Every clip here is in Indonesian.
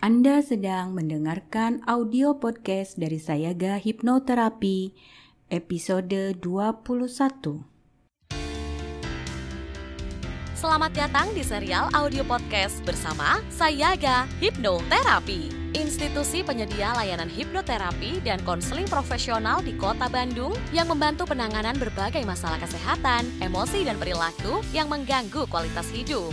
Anda sedang mendengarkan audio podcast dari Sayaga Hipnoterapi episode 21. Selamat datang di serial audio podcast bersama Sayaga Hipnoterapi, institusi penyedia layanan hipnoterapi dan konseling profesional di Kota Bandung yang membantu penanganan berbagai masalah kesehatan, emosi, dan perilaku yang mengganggu kualitas hidup.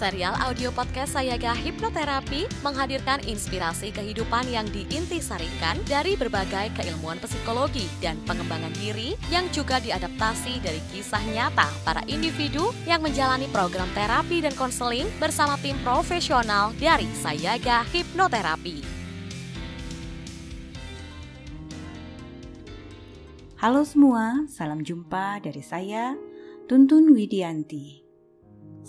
Serial audio podcast Sayaga Hipnoterapi menghadirkan inspirasi kehidupan yang diintisarikan dari berbagai keilmuan psikologi dan pengembangan diri yang juga diadaptasi dari kisah nyata para individu yang menjalani program terapi dan konseling bersama tim profesional dari Sayaga Hipnoterapi. Halo semua, salam jumpa dari saya, Tuntun Widianti.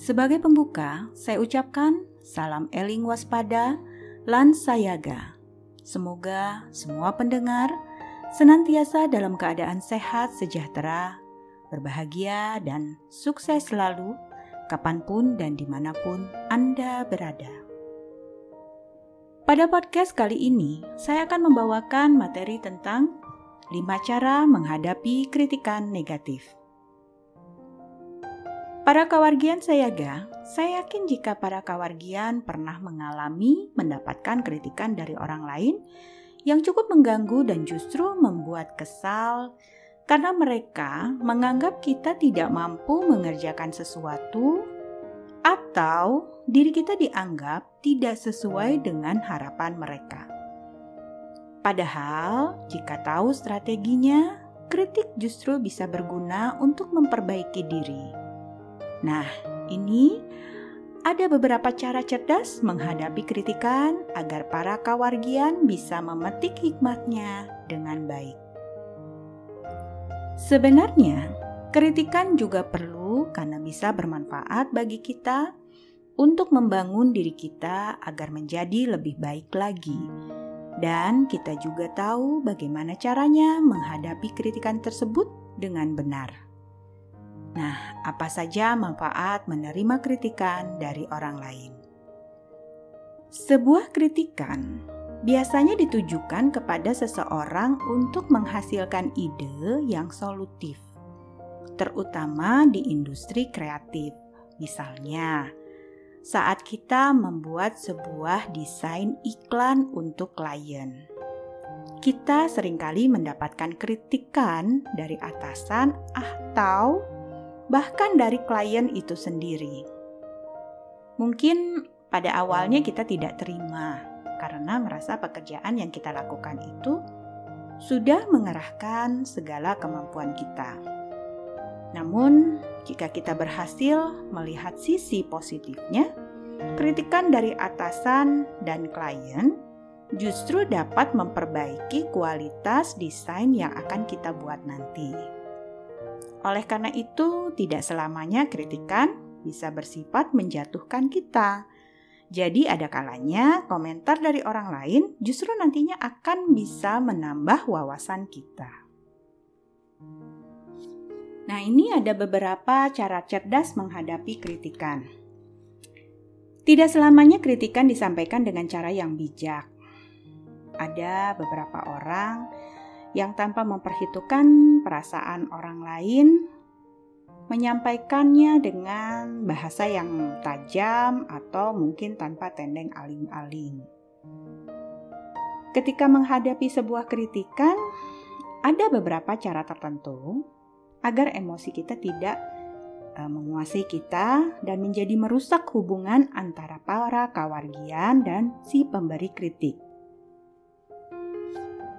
Sebagai pembuka, saya ucapkan salam eling waspada, lan sayaga. Semoga semua pendengar senantiasa dalam keadaan sehat, sejahtera, berbahagia, dan sukses selalu kapan pun dan di mana pun Anda berada. Pada podcast kali ini, saya akan membawakan materi tentang 5 cara menghadapi kritikan negatif. Para kawargian Sayaga, saya yakin jika para kawargian pernah mengalami mendapatkan kritikan dari orang lain yang cukup mengganggu dan justru membuat kesal karena mereka menganggap kita tidak mampu mengerjakan sesuatu atau diri kita dianggap tidak sesuai dengan harapan mereka. Padahal, jika tahu strateginya, kritik justru bisa berguna untuk memperbaiki diri Nah, ini ada beberapa cara cerdas menghadapi kritikan agar para kawargian bisa memetik hikmatnya dengan baik. Sebenarnya, kritikan juga perlu karena bisa bermanfaat bagi kita untuk membangun diri kita agar menjadi lebih baik lagi. Dan kita juga tahu bagaimana caranya menghadapi kritikan tersebut dengan benar. Nah, apa saja manfaat menerima kritikan dari orang lain? Sebuah kritikan biasanya ditujukan kepada seseorang untuk menghasilkan ide yang solutif, terutama di industri kreatif. Misalnya, saat kita membuat sebuah desain iklan untuk klien, kita sering kali mendapatkan kritikan dari atasan atau bahkan dari klien itu sendiri. Mungkin pada awalnya kita tidak terima karena merasa pekerjaan yang kita lakukan itu sudah mengerahkan segala kemampuan kita. Namun, jika kita berhasil melihat sisi positifnya, kritikan dari atasan dan klien justru dapat memperbaiki kualitas desain yang akan kita buat nanti. Oleh karena itu, tidak selamanya kritikan bisa bersifat menjatuhkan kita. Jadi, ada kalanya komentar dari orang lain justru nantinya akan bisa menambah wawasan kita. Nah, ini ada beberapa cara cerdas menghadapi kritikan. Tidak selamanya kritikan disampaikan dengan cara yang bijak. Ada beberapa orang yang tanpa memperhitungkan perasaan orang lain menyampaikannya dengan bahasa yang tajam atau mungkin tanpa tendeng aling-aling. Ketika menghadapi sebuah kritikan, ada beberapa cara tertentu agar emosi kita tidak uh, menguasai kita dan menjadi merusak hubungan antara para kawargian dan si pemberi kritik.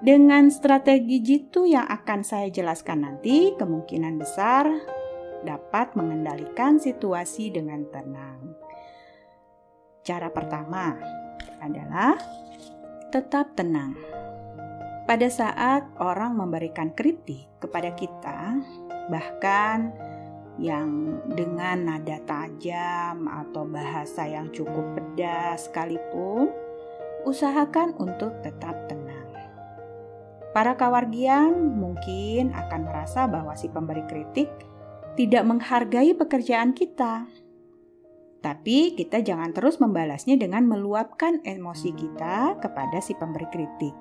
Dengan strategi jitu yang akan saya jelaskan nanti, kemungkinan besar dapat mengendalikan situasi dengan tenang. Cara pertama adalah tetap tenang. Pada saat orang memberikan kritik kepada kita, Bahkan yang dengan nada tajam atau bahasa yang cukup pedas sekalipun, usahakan untuk tetap tenang. Para kawargian mungkin akan merasa bahwa si pemberi kritik tidak menghargai pekerjaan kita. Tapi kita jangan terus membalasnya dengan meluapkan emosi kita kepada si pemberi kritik.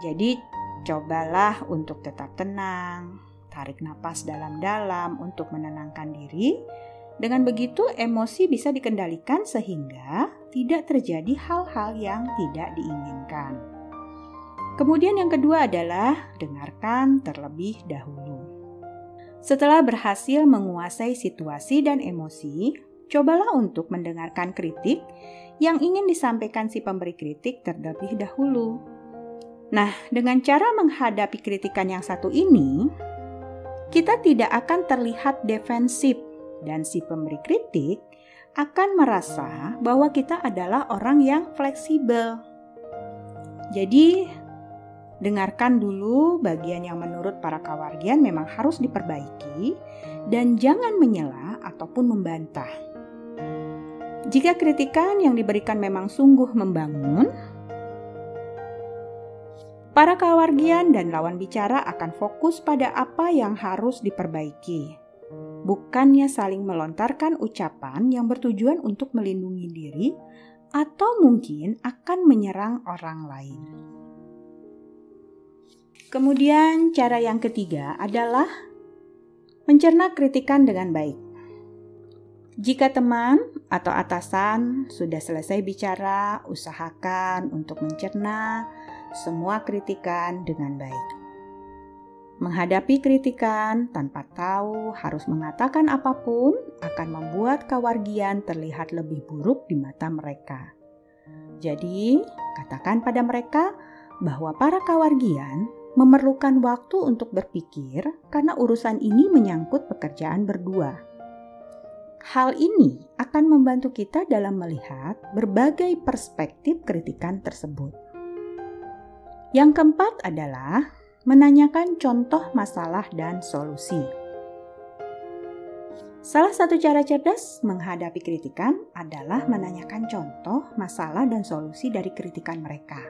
Jadi, cobalah untuk tetap tenang, tarik napas dalam-dalam untuk menenangkan diri. Dengan begitu, emosi bisa dikendalikan sehingga tidak terjadi hal-hal yang tidak diinginkan. Kemudian, yang kedua adalah dengarkan terlebih dahulu. Setelah berhasil menguasai situasi dan emosi, cobalah untuk mendengarkan kritik yang ingin disampaikan si pemberi kritik terlebih dahulu. Nah, dengan cara menghadapi kritikan yang satu ini, kita tidak akan terlihat defensif dan si pemberi kritik akan merasa bahwa kita adalah orang yang fleksibel. Jadi, dengarkan dulu bagian yang menurut para kawargian memang harus diperbaiki dan jangan menyela ataupun membantah. Jika kritikan yang diberikan memang sungguh membangun, para kawargian dan lawan bicara akan fokus pada apa yang harus diperbaiki, bukannya saling melontarkan ucapan yang bertujuan untuk melindungi diri atau mungkin akan menyerang orang lain. Kemudian, cara yang ketiga adalah mencerna kritikan dengan baik. Jika teman atau atasan sudah selesai bicara, usahakan untuk mencerna semua kritikan dengan baik. Menghadapi kritikan tanpa tahu harus mengatakan apa pun akan membuat kawargian terlihat lebih buruk di mata mereka. Jadi, katakan pada mereka bahwa para kawargian memerlukan waktu untuk berpikir karena urusan ini menyangkut pekerjaan berdua Hal ini akan membantu kita dalam melihat berbagai perspektif kritikan tersebut. Yang keempat adalah menanyakan contoh masalah dan solusi. Salah satu cara cerdas menghadapi kritikan adalah menanyakan contoh, masalah, dan solusi dari kritikan mereka.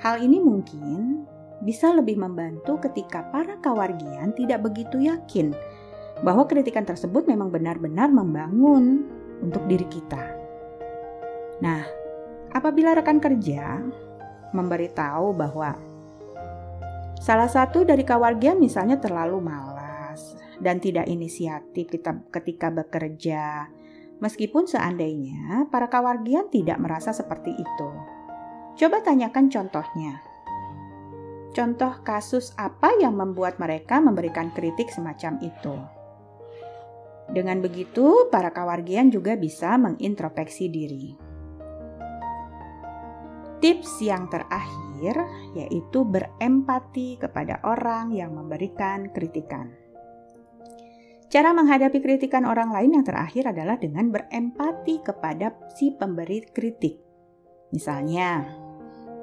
Hal ini mungkin bisa lebih membantu ketika para kawargian tidak begitu yakin bahwa kritikan tersebut memang benar-benar membangun untuk diri kita. Nah, apabila rekan kerja memberitahu bahwa salah satu dari kawarga misalnya terlalu malas dan tidak inisiatif ketika bekerja, meskipun seandainya para kawargian tidak merasa seperti itu. Coba tanyakan contohnya. Contoh kasus apa yang membuat mereka memberikan kritik semacam itu? Dengan begitu, para kawargian juga bisa mengintrospeksi diri. Tips yang terakhir yaitu berempati kepada orang yang memberikan kritikan. Cara menghadapi kritikan orang lain yang terakhir adalah dengan berempati kepada si pemberi kritik. Misalnya,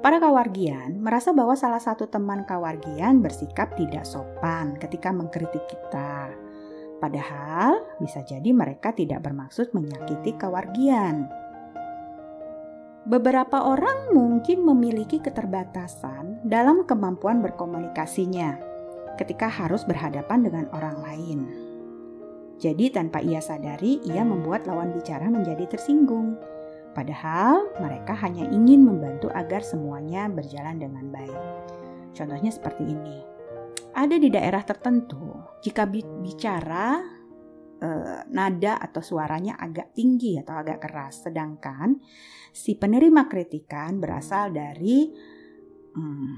para kawargian merasa bahwa salah satu teman kawargian bersikap tidak sopan ketika mengkritik kita Padahal bisa jadi mereka tidak bermaksud menyakiti kewargian. Beberapa orang mungkin memiliki keterbatasan dalam kemampuan berkomunikasinya ketika harus berhadapan dengan orang lain. Jadi, tanpa ia sadari, ia membuat lawan bicara menjadi tersinggung. Padahal mereka hanya ingin membantu agar semuanya berjalan dengan baik. Contohnya seperti ini ada di daerah tertentu, jika bicara eh, nada atau suaranya agak tinggi atau agak keras, sedangkan si penerima kritikan berasal dari hmm,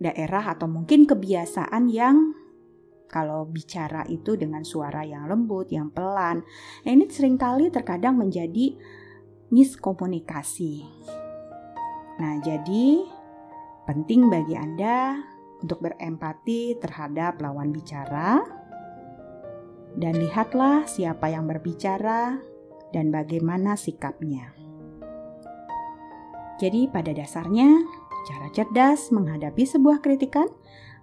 daerah atau mungkin kebiasaan yang kalau bicara itu dengan suara yang lembut, yang pelan. Nah, ini sering kali terkadang menjadi miskomunikasi. Nah, jadi penting bagi Anda untuk berempati terhadap lawan bicara, dan lihatlah siapa yang berbicara dan bagaimana sikapnya. Jadi, pada dasarnya, cara cerdas menghadapi sebuah kritikan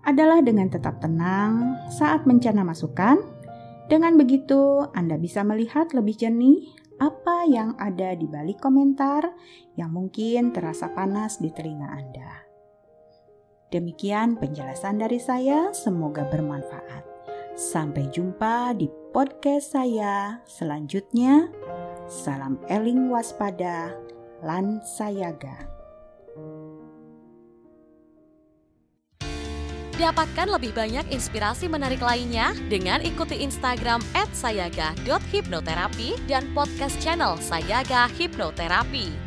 adalah dengan tetap tenang saat mencana masukan. Dengan begitu, Anda bisa melihat lebih jernih apa yang ada di balik komentar yang mungkin terasa panas di telinga Anda. Demikian penjelasan dari saya, semoga bermanfaat. Sampai jumpa di podcast saya selanjutnya. Salam eling waspada, lan sayaga. Dapatkan lebih banyak inspirasi menarik lainnya dengan ikuti Instagram @sayaga.hipnoterapi dan podcast channel Sayaga Hipnoterapi.